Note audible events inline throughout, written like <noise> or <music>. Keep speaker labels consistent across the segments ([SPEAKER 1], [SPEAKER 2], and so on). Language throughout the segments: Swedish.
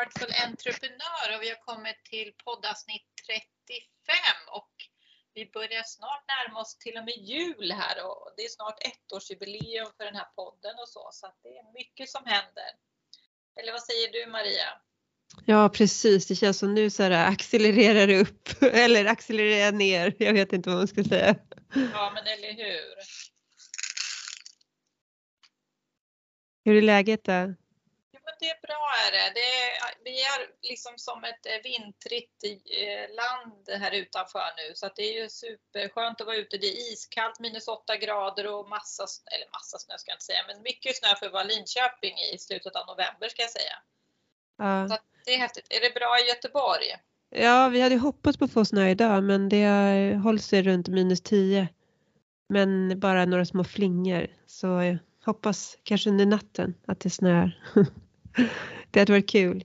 [SPEAKER 1] Artful Entreprenör och vi har kommit till poddavsnitt 35 och vi börjar snart närma oss till och med jul här och det är snart ettårsjubileum för den här podden och så, så att det är mycket som händer. Eller vad säger du Maria?
[SPEAKER 2] Ja precis, det känns som nu så här accelererar upp <laughs> eller accelererar ner. Jag vet inte vad man ska säga.
[SPEAKER 1] Ja men eller hur.
[SPEAKER 2] Hur är läget då?
[SPEAKER 1] Men det är bra är det. det är, vi är liksom som ett eh, vintrigt eh, land här utanför nu så det är ju superskönt att vara ute. Det är iskallt, minus 8 grader och massa, eller massa snö ska jag inte säga, men mycket snö för att vara Linköping i slutet av november ska jag säga. Ja. Så det är häftigt. Är det bra i Göteborg?
[SPEAKER 2] Ja, vi hade hoppats på att få snö idag men det hållit sig runt minus 10. Men bara några små flingor så hoppas kanske under natten att det snöar. <laughs> <laughs> det hade varit kul.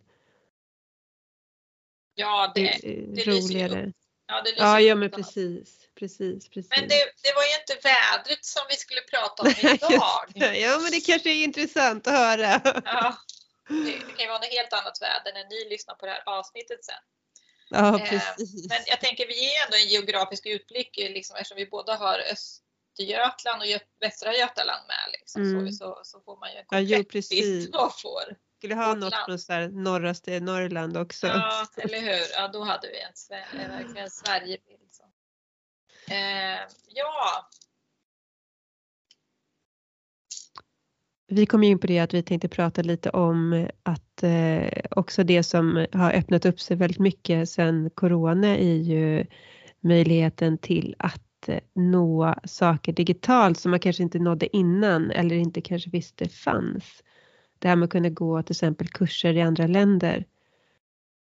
[SPEAKER 1] Ja, det, det, det roligare.
[SPEAKER 2] Ja, det ja, ja, men precis, precis, precis.
[SPEAKER 1] Men det, det var ju inte vädret som vi skulle prata om <laughs> idag.
[SPEAKER 2] ja, men det kanske är intressant att höra.
[SPEAKER 1] ja, det, det kan ju vara något helt annat väder när ni lyssnar på det här avsnittet sen.
[SPEAKER 2] Ja, eh, precis.
[SPEAKER 1] Men jag tänker vi ger ändå en geografisk utblick liksom, eftersom vi båda har Östergötland och Västra Götaland med. Liksom, mm. så, så, får man ju en komplett ja, bild och får
[SPEAKER 2] skulle ha något från så här norraste Norrland också.
[SPEAKER 1] Ja, eller hur. Ja, då hade vi en, en verkligen Sverigebild. Så. Eh, ja.
[SPEAKER 2] Vi kom in på det att vi tänkte prata lite om att eh, också det som har öppnat upp sig väldigt mycket sedan Corona är ju möjligheten till att eh, nå saker digitalt som man kanske inte nådde innan eller inte kanske visste fanns. Det här med att kunna gå till exempel kurser i andra länder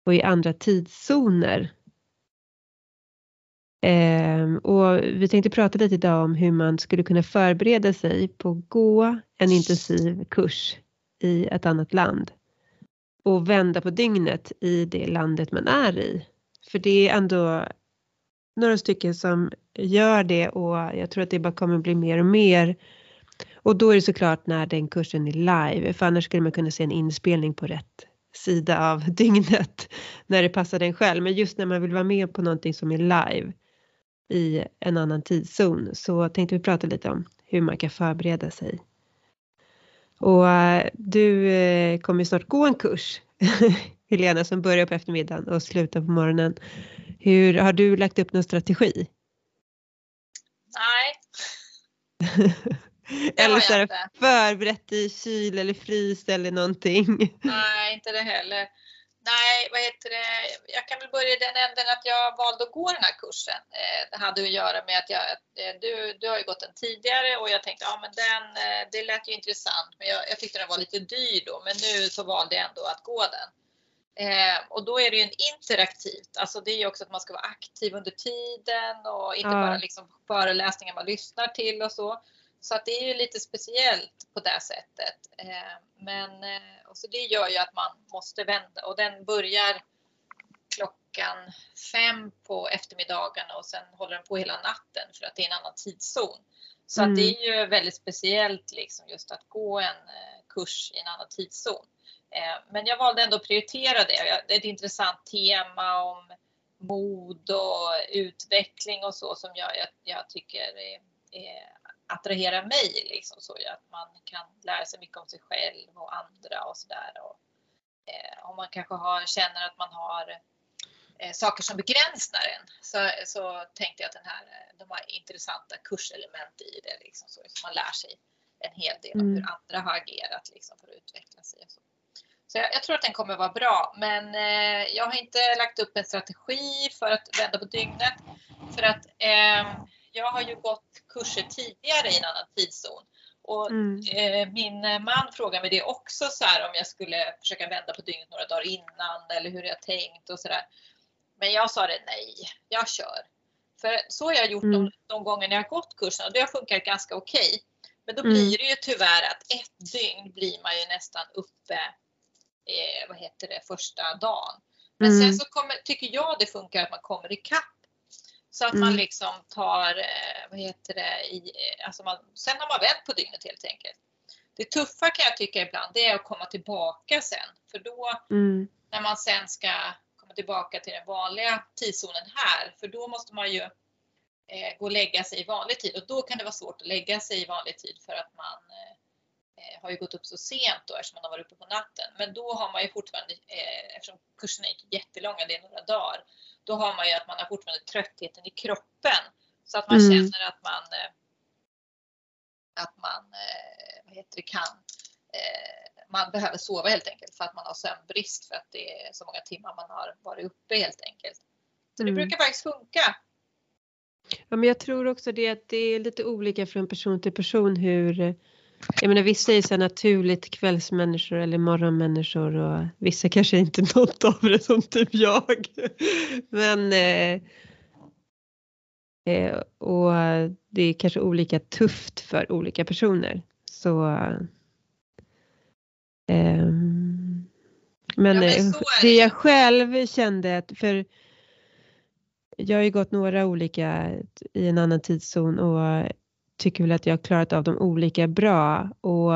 [SPEAKER 2] och i andra tidszoner. Eh, och vi tänkte prata lite idag om hur man skulle kunna förbereda sig på att gå en intensiv kurs i ett annat land och vända på dygnet i det landet man är i. För det är ändå några stycken som gör det och jag tror att det bara kommer bli mer och mer och då är det såklart när den kursen är live, för annars skulle man kunna se en inspelning på rätt sida av <laughs> dygnet när det passar den själv. Men just när man vill vara med på någonting som är live i en annan tidszon så tänkte vi prata lite om hur man kan förbereda sig. Och eh, du eh, kommer snart gå en kurs, <laughs> Helena, som börjar på eftermiddagen och slutar på morgonen. Hur, har du lagt upp någon strategi?
[SPEAKER 1] Nej. <laughs>
[SPEAKER 2] eller så här, förberett i kyl eller frys eller någonting. <laughs>
[SPEAKER 1] Nej, inte det heller. Nej, vad heter det? Jag kan väl börja i den änden att jag valde att gå den här kursen. Eh, det hade att göra med att jag, eh, du, du har ju gått den tidigare och jag tänkte, ja men den, eh, det lät ju intressant men jag, jag tyckte den var lite dyr då men nu så valde jag ändå att gå den. Eh, och då är det ju en interaktivt, alltså det är ju också att man ska vara aktiv under tiden och inte ja. bara liksom föreläsningar man lyssnar till och så. Så att det är ju lite speciellt på det sättet. Eh, men eh, och så det gör ju att man måste vända och den börjar klockan fem på eftermiddagarna och sen håller den på hela natten för att det är en annan tidszon. Så mm. att det är ju väldigt speciellt liksom just att gå en eh, kurs i en annan tidszon. Men jag valde ändå att prioritera det. Det är ett intressant tema om mod och utveckling och så som jag, jag, jag tycker är, är attrahera mig liksom så att man kan lära sig mycket om sig själv och andra och sådär. Eh, om man kanske har, känner att man har eh, saker som begränsar en så, så tänkte jag att den här, eh, de har intressanta kurselement i det liksom så, så man lär sig en hel del om mm. hur andra har agerat liksom, för att utveckla sig. Och så. Så jag, jag, tror att den kommer vara bra, men eh, jag har inte lagt upp en strategi för att vända på dygnet. För att eh, jag har ju gått kurser tidigare i en annan tidszon. Och mm. eh, min man frågade mig det också så här om jag skulle försöka vända på dygnet några dagar innan eller hur jag tänkt och sådär. Men jag sa det nej, jag kör. För så har jag gjort mm. de, de gånger jag har gått kursen och det har funkat ganska okej. Okay. Men då mm. blir det ju tyvärr att ett dygn blir man ju nästan uppe, eh, vad heter det, första dagen. Men sen mm. så kommer, tycker jag det funkar att man kommer ikapp så att mm. man liksom tar, eh, vad heter det, i, eh, alltså man, sen har man vänt på dygnet helt enkelt. Det tuffa kan jag tycka ibland det är att komma tillbaka sen för då, mm. när man sen ska komma tillbaka till den vanliga tidszonen här, för då måste man ju eh, gå och lägga sig i vanlig tid och då kan det vara svårt att lägga sig i vanlig tid för att man eh, har ju gått upp så sent då eftersom man har varit uppe på natten. Men då har man ju fortfarande, eh, eftersom kurserna gick jättelånga, det är några dagar, då har man ju att man har fortfarande tröttheten i kroppen så att man mm. känner att man eh, att man eh, vad heter det, kan man behöver sova helt enkelt för att man har sömnbrist för att det är så många timmar man har varit uppe helt enkelt. Så det mm. brukar faktiskt funka.
[SPEAKER 2] Ja, men jag tror också det att det är lite olika från person till person hur jag menar vissa är så naturligt kvällsmänniskor eller morgonmänniskor och vissa kanske inte något av det som typ jag. Men eh, eh, och det är kanske olika tufft för olika personer. Så eh, men, ja, men eh, det jag själv kände att för jag har ju gått några olika i en annan tidszon och tycker väl att jag har klarat av dem olika bra. Och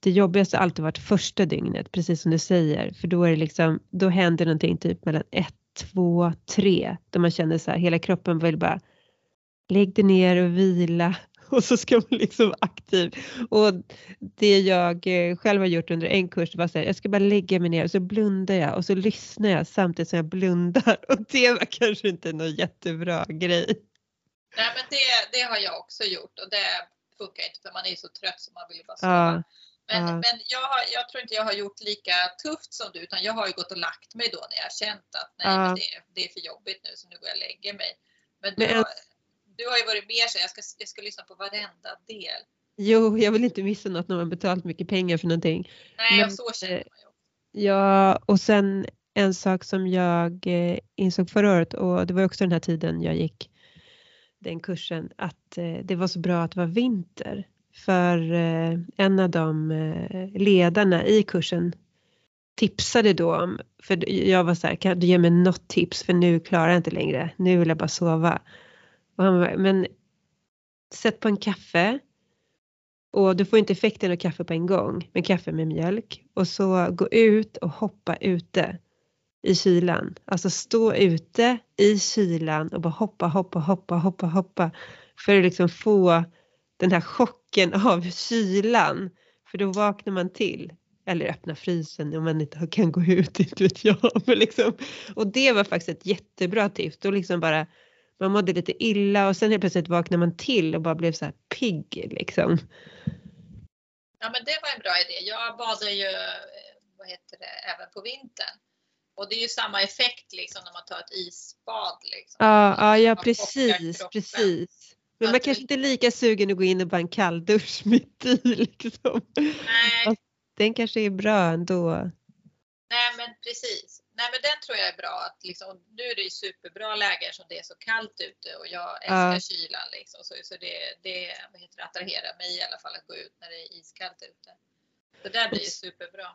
[SPEAKER 2] det jobbigaste har alltid varit första dygnet, precis som du säger, för då är det liksom, då händer någonting typ mellan ett, två, tre, då man känner så här, hela kroppen vill bara lägg dig ner och vila. <laughs> Och så ska man liksom vara aktiv. Och det jag eh, själv har gjort under en kurs var så här, jag ska bara lägga mig ner och så blundar jag och så lyssnar jag samtidigt som jag blundar. <laughs> Och det var kanske inte någon jättebra grej.
[SPEAKER 1] Nej men det, det har jag också gjort och det funkar inte för man är så trött så man vill bara sova. Ja. Men, ja. men jag, jag, tror inte jag har gjort lika tufft som du utan jag har ju gått och lagt mig då när jag känt att nej ja. det, det, är för jobbigt nu så nu går jag och lägger mig. Men du, men, har, du har ju varit mer så jag ska, jag ska lyssna på varenda del.
[SPEAKER 2] Jo, jag vill inte missa något när man betalat mycket pengar för någonting.
[SPEAKER 1] Nej, men, så känner man
[SPEAKER 2] ju. Ja, och sen en sak som jag eh, insåg förra året och det var också den här tiden jag gick den kursen att eh, det var så bra att det var vinter. För eh, en av de eh, ledarna i kursen tipsade då om, för jag var så här, kan du ge mig något tips för nu klarar jag inte längre, nu vill jag bara sova. Och han var, men sätt på en kaffe och du får inte effekten av kaffe på en gång, men kaffe med mjölk och så gå ut och hoppa ute i kylan. Alltså stå ute i kylan och bara hoppa, hoppa, hoppa, hoppa, hoppa. För att liksom få den här chocken av kylan. För då vaknar man till. Eller öppna frysen om man inte kan gå ut, <laughs> inte vet jag. Men liksom, och det var faktiskt ett jättebra tips. Då liksom bara, man mådde lite illa och sen helt plötsligt vaknar man till och bara blev så här pigg liksom.
[SPEAKER 1] Ja men det var en bra idé. Jag badar ju, eh, vad heter det, även på vintern. Och det är ju samma effekt liksom när man tar ett isbad. Liksom.
[SPEAKER 2] Ja, ja, ja precis, precis. Men man kanske inte är lika sugen att gå in och bara en kalldusch <laughs> mitt i liksom. Nej. Den kanske är bra ändå.
[SPEAKER 1] Nej men precis. Nej men den tror jag är bra. Att liksom, nu är det ju superbra läge som det är så kallt ute och jag älskar ja. kylan. Liksom, så, så det, det vad heter det, attraherar mig i alla fall att gå ut när det är iskallt ute. Det där blir superbra.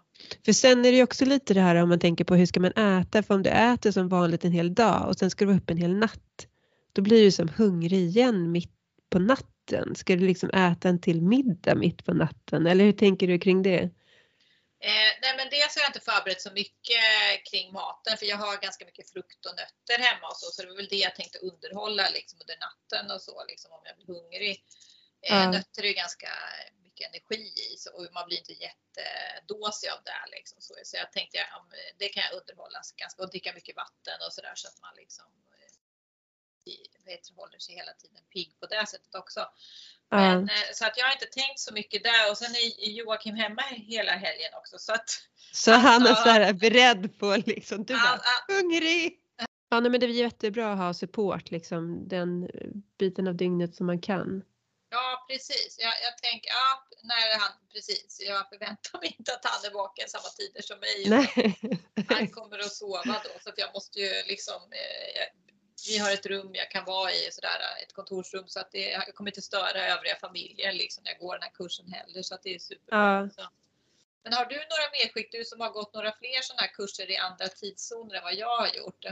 [SPEAKER 2] För sen är det ju också lite det här om man tänker på hur ska man äta? För om du äter som vanligt en hel dag och sen ska du vara uppe en hel natt. Då blir du som hungrig igen mitt på natten. Ska du liksom äta en till middag mitt på natten? Eller hur tänker du kring det?
[SPEAKER 1] Eh, nej men dels har jag inte förberett så mycket kring maten för jag har ganska mycket frukt och nötter hemma och så. Så det var väl det jag tänkte underhålla liksom under natten och så liksom om jag blir hungrig. Eh, ja. Nötter är ganska mycket energi i så, och man blir inte jättedåsig av det. Liksom, så, så jag tänkte ja, det kan jag underhålla ganska och dricka mycket vatten och sådär så att man liksom eh, vet, håller sig hela tiden pigg på det sättet också. Men, mm. Så att jag har inte tänkt så mycket där och sen är Joakim hemma hela helgen också. Så, att,
[SPEAKER 2] så han är så här beredd på liksom, du bara, hungrig! Ja nej, men det är jättebra att ha support liksom den biten av dygnet som man kan.
[SPEAKER 1] Ja precis, jag, jag tänker, ja, när han, precis, jag förväntar mig inte att han är vaken samma tider som mig. Nej. Han kommer att sova då så att jag måste ju liksom, eh, vi har ett rum jag kan vara i, sådär, ett kontorsrum så att det, jag kommer inte störa övriga familjen liksom, när jag går den här kursen heller så att det är superbra. Ja. Men har du några medskick, du som har gått några fler sådana här kurser i andra tidszoner än vad jag har gjort?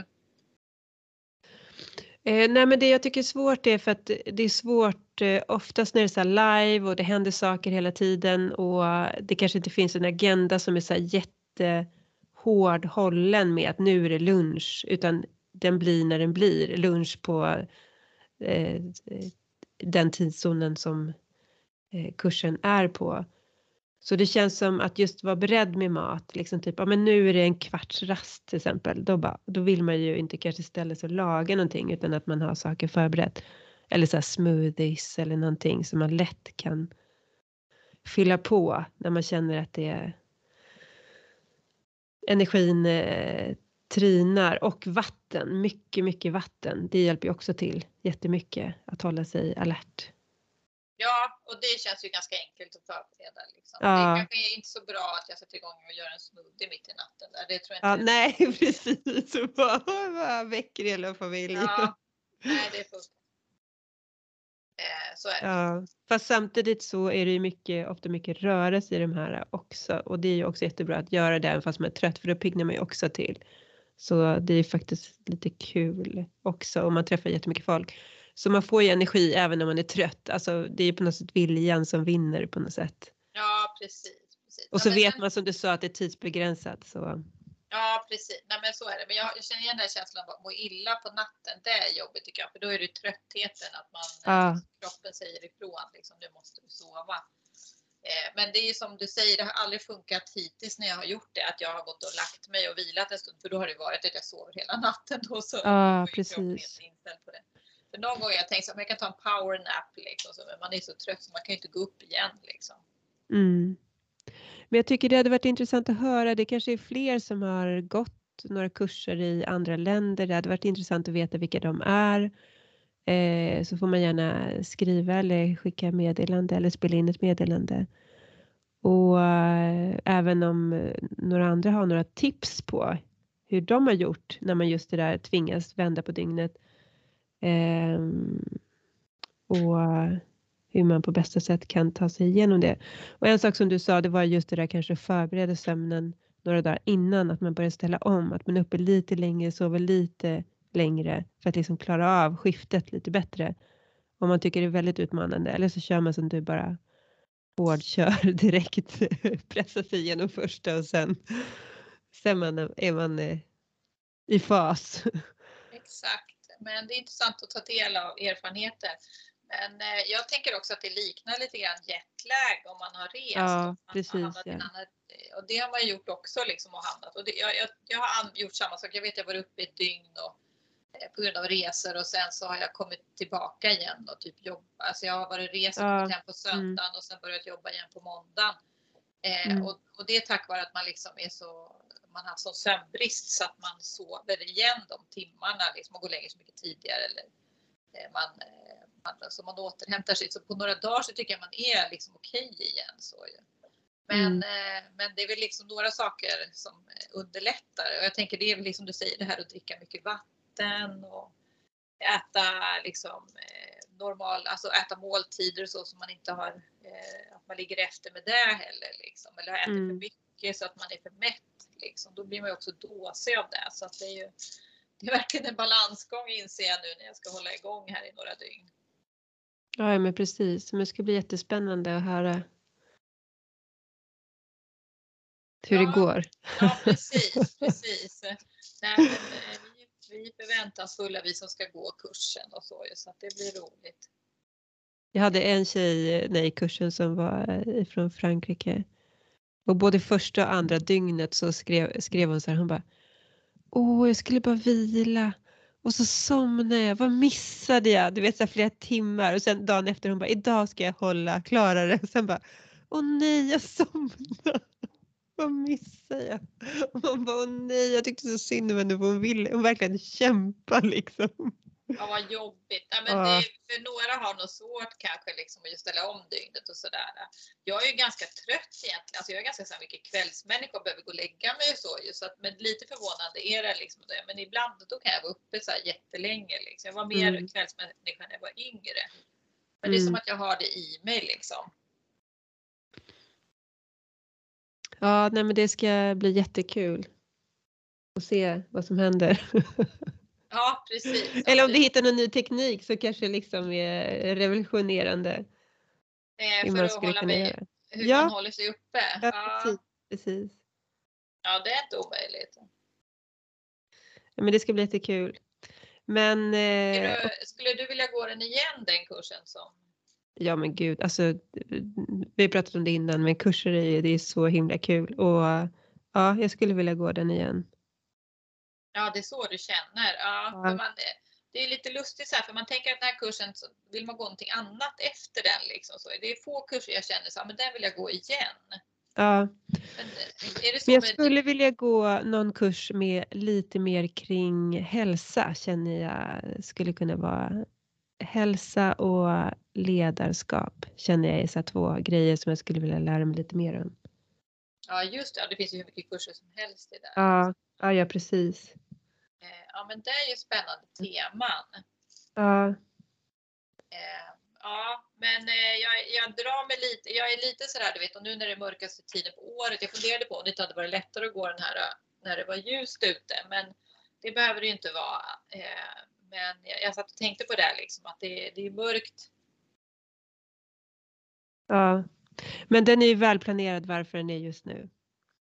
[SPEAKER 2] Eh, nej men det jag tycker är svårt är för att det är svårt eh, oftast när det är så live och det händer saker hela tiden och det kanske inte finns en agenda som är så jättehård hållen med att nu är det lunch utan den blir när den blir lunch på eh, den tidszonen som eh, kursen är på. Så det känns som att just vara beredd med mat, liksom typ, ja men nu är det en kvarts rast till exempel, då, bara, då vill man ju inte kanske ställa sig och laga någonting utan att man har saker förberett. Eller så smoothies eller någonting som man lätt kan fylla på när man känner att det är energin eh, trinar och vatten, mycket, mycket vatten. Det hjälper ju också till jättemycket att hålla sig alert.
[SPEAKER 1] Ja, och det känns ju ganska enkelt att förbereda. Liksom. Ja. Det är kanske inte så bra att jag sätter igång och gör en smoothie mitt i natten. Där. Det tror jag
[SPEAKER 2] inte ja, nej, <laughs> precis. <laughs> Bara, väcker hela familjen.
[SPEAKER 1] Ja, nej, det är fullt. Eh, så är det.
[SPEAKER 2] Ja, fast samtidigt så är det ju mycket, ofta mycket rörelse i de här också och det är ju också jättebra att göra det även fast man är trött för då piggnar man ju också till. Så det är faktiskt lite kul också om man träffar jättemycket folk. Så man får ju energi även när man är trött. Alltså det är ju på något sätt viljan som vinner på något sätt.
[SPEAKER 1] Ja precis. precis.
[SPEAKER 2] Och så
[SPEAKER 1] ja,
[SPEAKER 2] vet man som du sa att det är tidsbegränsat. Så.
[SPEAKER 1] Ja precis, Nej, men så är det. Men jag, jag känner igen den känslan av att må illa på natten. Det är jobbigt tycker jag, för då är det tröttheten att man, ja. kroppen säger ifrån liksom, nu måste du sova. Eh, men det är ju som du säger, det har aldrig funkat hittills när jag har gjort det, att jag har gått och lagt mig och vilat en stund, för då har det varit att jag sover hela natten. Då, så
[SPEAKER 2] ja, precis.
[SPEAKER 1] På det. För någon gång har jag tänkt att jag kan ta en power nap, liksom, men man är så trött så man kan ju inte gå upp igen. Liksom.
[SPEAKER 2] Mm. Men jag tycker det hade varit intressant att höra, det kanske är fler som har gått några kurser i andra länder, det hade varit intressant att veta vilka de är. Eh, så får man gärna skriva eller skicka meddelande eller spela in ett meddelande. Och eh, även om några andra har några tips på hur de har gjort när man just det där tvingas vända på dygnet. Eh, och hur man på bästa sätt kan ta sig igenom det. Och en sak som du sa, det var just det där kanske förbereda sömnen några dagar innan, att man börjar ställa om, att man är uppe lite längre, sover lite längre för att liksom klara av skiftet lite bättre. Om man tycker det är väldigt utmanande eller så kör man som du bara hårdkör <laughs> direkt, pressar sig igenom första och sen, sen man, är man eh, i fas.
[SPEAKER 1] Exakt, men det är intressant att ta del av erfarenheter. Men eh, jag tänker också att det liknar lite grann jetlag om man har rest.
[SPEAKER 2] Ja, precis. Ja.
[SPEAKER 1] Annat, och det har man gjort också liksom och hamnat. Och det, jag, jag, jag, har gjort samma sak. Jag vet jag var uppe i ett dygn och, eh, på grund av resor och sen så har jag kommit tillbaka igen och typ jobba. Alltså jag har varit resa och kommit hem på söndagen mm. och sen börjat jobba igen på måndagen. Eh, mm. och, och, det är tack vare att man liksom är så man har sån sömnbrist så att man sover igen de timmarna liksom och går längre så mycket tidigare eller eh, man eh, så man återhämtar sig. Så på några dagar så tycker jag man är liksom okej igen. Så ju. Men, mm. eh, men det är väl liksom några saker som underlättar. Och jag tänker det är väl liksom du säger det här att dricka mycket vatten och äta liksom normal, alltså äta måltider så som man inte har, att man ligger efter med det heller liksom. Eller äter mm. för mycket så att man är för mätt liksom. Då blir man ju också dåsig av det. Så att det är ju det är verkligen en balansgång inser jag nu när jag ska hålla igång här i några dygn.
[SPEAKER 2] Ja, men precis. Men det ska bli jättespännande att höra hur ja, det går.
[SPEAKER 1] Ja, <laughs> precis, precis. Nej, men, eh, vi, är förväntansfulla vi som ska gå kursen och så, så att det blir roligt.
[SPEAKER 2] Jag hade en tjej nej, i kursen som var från Frankrike och både första och andra dygnet så skrev, skrev hon så här, hon bara Åh, jag skulle bara vila. Och så somnade jag, vad missade jag? Du vet så flera timmar och sen dagen efter hon bara idag ska jag hålla, klara det. Och sen bara åh nej jag somnade. <laughs> Vad missade jag? Och man bara åh nej jag tyckte så synd om henne för hon ville, hon verkligen kämpa liksom.
[SPEAKER 1] Ja vad jobbigt. Ja, men det, för några har nog svårt kanske liksom att ställa om dygnet och sådär. Jag är ju ganska trött egentligen. Alltså jag är ganska så mycket kvällsmänniska och behöver gå och lägga mig och så. så att, men lite förvånande är det liksom. Det. Men ibland då kan jag vara uppe så här jättelänge. Liksom. Jag var mer mm. kvällsmänniska när jag var yngre. Men det är som mm. att jag har det i mig liksom.
[SPEAKER 2] Ja, nej men det ska bli jättekul att se vad som händer. <laughs>
[SPEAKER 1] Ja, precis.
[SPEAKER 2] Eller om du hittar någon ny teknik så kanske det liksom är revolutionerande.
[SPEAKER 1] Eh, för att hålla mig, hur ja. man håller sig uppe.
[SPEAKER 2] Ja, ja. Precis, precis.
[SPEAKER 1] Ja, det är inte omöjligt.
[SPEAKER 2] Ja, men det ska bli jättekul. Men... Eh,
[SPEAKER 1] du, skulle du vilja gå den igen, den kursen? Som...
[SPEAKER 2] Ja men gud, alltså vi pratat om det innan men kurser är, det är så himla kul och ja, jag skulle vilja gå den igen.
[SPEAKER 1] Ja, det är så du känner. Ja, ja. Man, det är lite lustigt så här, för man tänker att den här kursen, vill man gå någonting annat efter den. Liksom, så det är få kurser jag känner så här, men den vill jag gå igen.
[SPEAKER 2] Ja. Men, men jag skulle med... vilja gå någon kurs med lite mer kring hälsa känner jag skulle kunna vara hälsa och ledarskap känner jag är så två grejer som jag skulle vilja lära mig lite mer om.
[SPEAKER 1] Ja just det, det finns ju hur mycket kurser som helst i det.
[SPEAKER 2] Ja, ja, ja precis.
[SPEAKER 1] Eh, ja men det är ju spännande teman.
[SPEAKER 2] Ja.
[SPEAKER 1] Eh, ja, men eh, jag, jag drar mig lite, jag är lite sådär du vet och nu när det är mörkaste tiden på året, jag funderade på om det inte hade varit lättare att gå den här när det var ljust ute men det behöver det ju inte vara. Men jag, jag satt och tänkte på det liksom att det, det är mörkt.
[SPEAKER 2] Ja, men den är ju välplanerad varför den är just nu.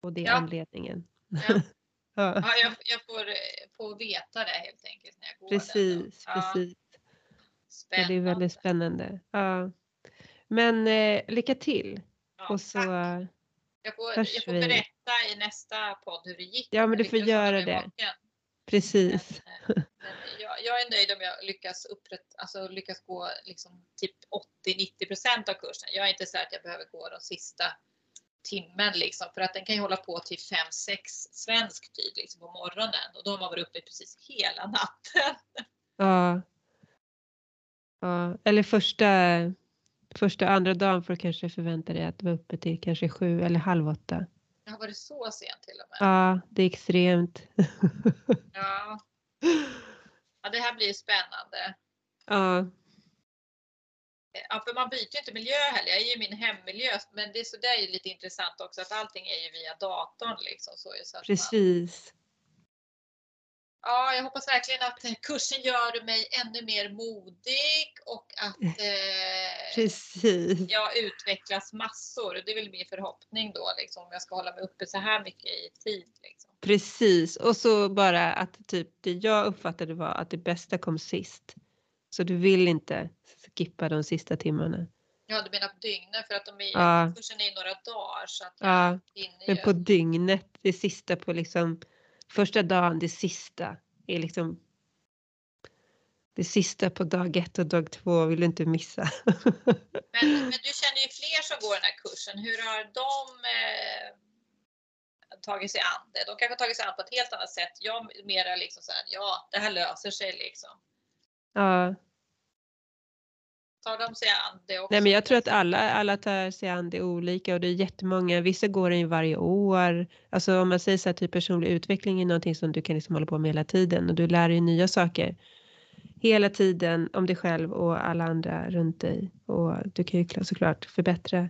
[SPEAKER 2] Och det är ja. anledningen.
[SPEAKER 1] Ja, ja. ja jag, jag, får, får veta det helt enkelt när jag går
[SPEAKER 2] Precis, den. Ja. precis. Spännande. det är väldigt spännande. Ja. Men eh, lycka till. Ja, och så
[SPEAKER 1] jag får, jag får berätta i nästa podd hur det gick.
[SPEAKER 2] Ja, men du får göra det. Baken. Precis.
[SPEAKER 1] Men, eh, men jag, jag, är nöjd om jag lyckas, upprätt, alltså lyckas gå liksom typ 80-90% av kursen. Jag är inte så att jag behöver gå de sista timmen liksom, för att den kan ju hålla på till 5-6 svensk tid liksom, på morgonen och då har man varit uppe precis hela natten.
[SPEAKER 2] Ja. ja. Eller första, första andra dagen får du kanske förvänta dig att vara uppe till kanske sju eller halv åtta.
[SPEAKER 1] Ja, var det så sent till och med?
[SPEAKER 2] Ja, det är extremt.
[SPEAKER 1] ja. <laughs> ja, det här blir spännande.
[SPEAKER 2] Ja.
[SPEAKER 1] Ja, för man byter ju inte miljö heller. Jag är ju i min hemmiljö, men det är så där är lite intressant också att allting är ju via datorn liksom. Så, så
[SPEAKER 2] Precis. Man,
[SPEAKER 1] Ja, jag hoppas verkligen att kursen gör mig ännu mer modig och att eh,
[SPEAKER 2] Precis.
[SPEAKER 1] jag utvecklas massor. Det är väl min förhoppning då, liksom, om jag ska hålla mig uppe så här mycket i tid. Liksom.
[SPEAKER 2] Precis, och så bara att typ det jag uppfattade var att det bästa kom sist. Så du vill inte skippa de sista timmarna.
[SPEAKER 1] Ja, du menar på dygnet för att de är, ja. kursen är några dagar. Så att
[SPEAKER 2] ja, men på dygnet, det sista på liksom första dagen, det sista är liksom det sista på dag ett och dag två vill du inte missa. <laughs>
[SPEAKER 1] men, men, du känner ju fler som går den här kursen. Hur har de eh, tagit sig an det? De kanske har tagit sig an på ett helt annat sätt. Jag mera liksom så här, ja, det här löser sig liksom.
[SPEAKER 2] Ja,
[SPEAKER 1] tar de sig an det också?
[SPEAKER 2] Nej men jag tror att alla, alla tar sig an det olika och det är jättemånga, vissa går ju varje år. Alltså om man säger så här typ personlig utveckling är någonting som du kan liksom hålla på med hela tiden och du lär dig nya saker hela tiden om dig själv och alla andra runt dig och du kan ju såklart förbättra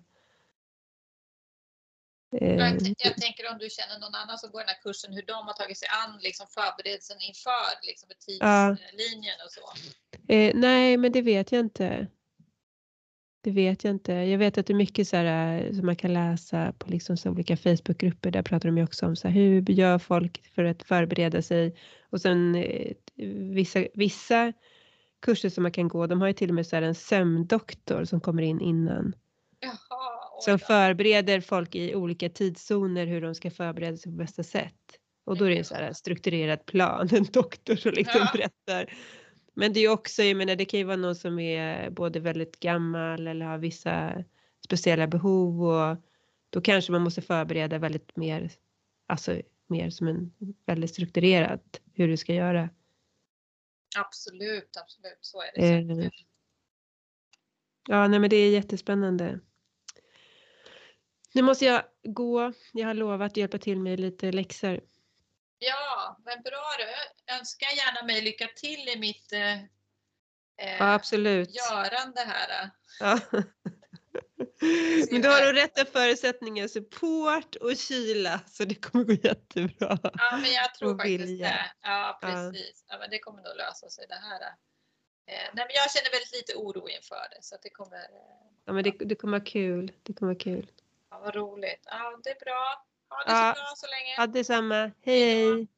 [SPEAKER 1] jag, eh, jag, tänker om du känner någon annan som går den här kursen, hur de har tagit sig an liksom förberedelsen inför liksom, tidslinjen och så?
[SPEAKER 2] Eh, nej, men det vet jag inte. Det vet jag inte. Jag vet att det är mycket så här, eh, som man kan läsa på liksom så olika Facebookgrupper. Där pratar de ju också om så här, hur gör folk för att förbereda sig. Och sen eh, vissa, vissa kurser som man kan gå, de har ju till och med så här en sömndoktor som kommer in innan.
[SPEAKER 1] Jaha,
[SPEAKER 2] som förbereder folk i olika tidszoner hur de ska förbereda sig på bästa sätt. Och då är det en så här strukturerad plan, <laughs> en doktor som liksom ja. berättar men det är också, jag menar det kan ju vara någon som är både väldigt gammal eller har vissa speciella behov och då kanske man måste förbereda väldigt mer, alltså mer som en väldigt strukturerat hur du ska göra.
[SPEAKER 1] Absolut, absolut, så är det. Eh,
[SPEAKER 2] ja, nej men det är jättespännande. Nu måste jag gå. Jag har lovat att hjälpa till med lite läxor.
[SPEAKER 1] Ja, men bra du. Jag önskar gärna mig lycka till i mitt eh,
[SPEAKER 2] ja, absolut.
[SPEAKER 1] görande här.
[SPEAKER 2] Ja. Men då har du rätta förutsättningar, support och kyla, så det kommer gå jättebra.
[SPEAKER 1] Ja, men jag tror faktiskt vilja. det. Ja, precis. Ja. men det kommer nog lösa sig det här. Eh, nej, men jag känner väldigt lite oro inför det, så det kommer.
[SPEAKER 2] Ja, men det, det kommer vara kul. Det kommer vara kul.
[SPEAKER 1] Vad roligt. Ja, det är bra. Ha det så bra så länge.
[SPEAKER 2] Ja, detsamma. Hej hej!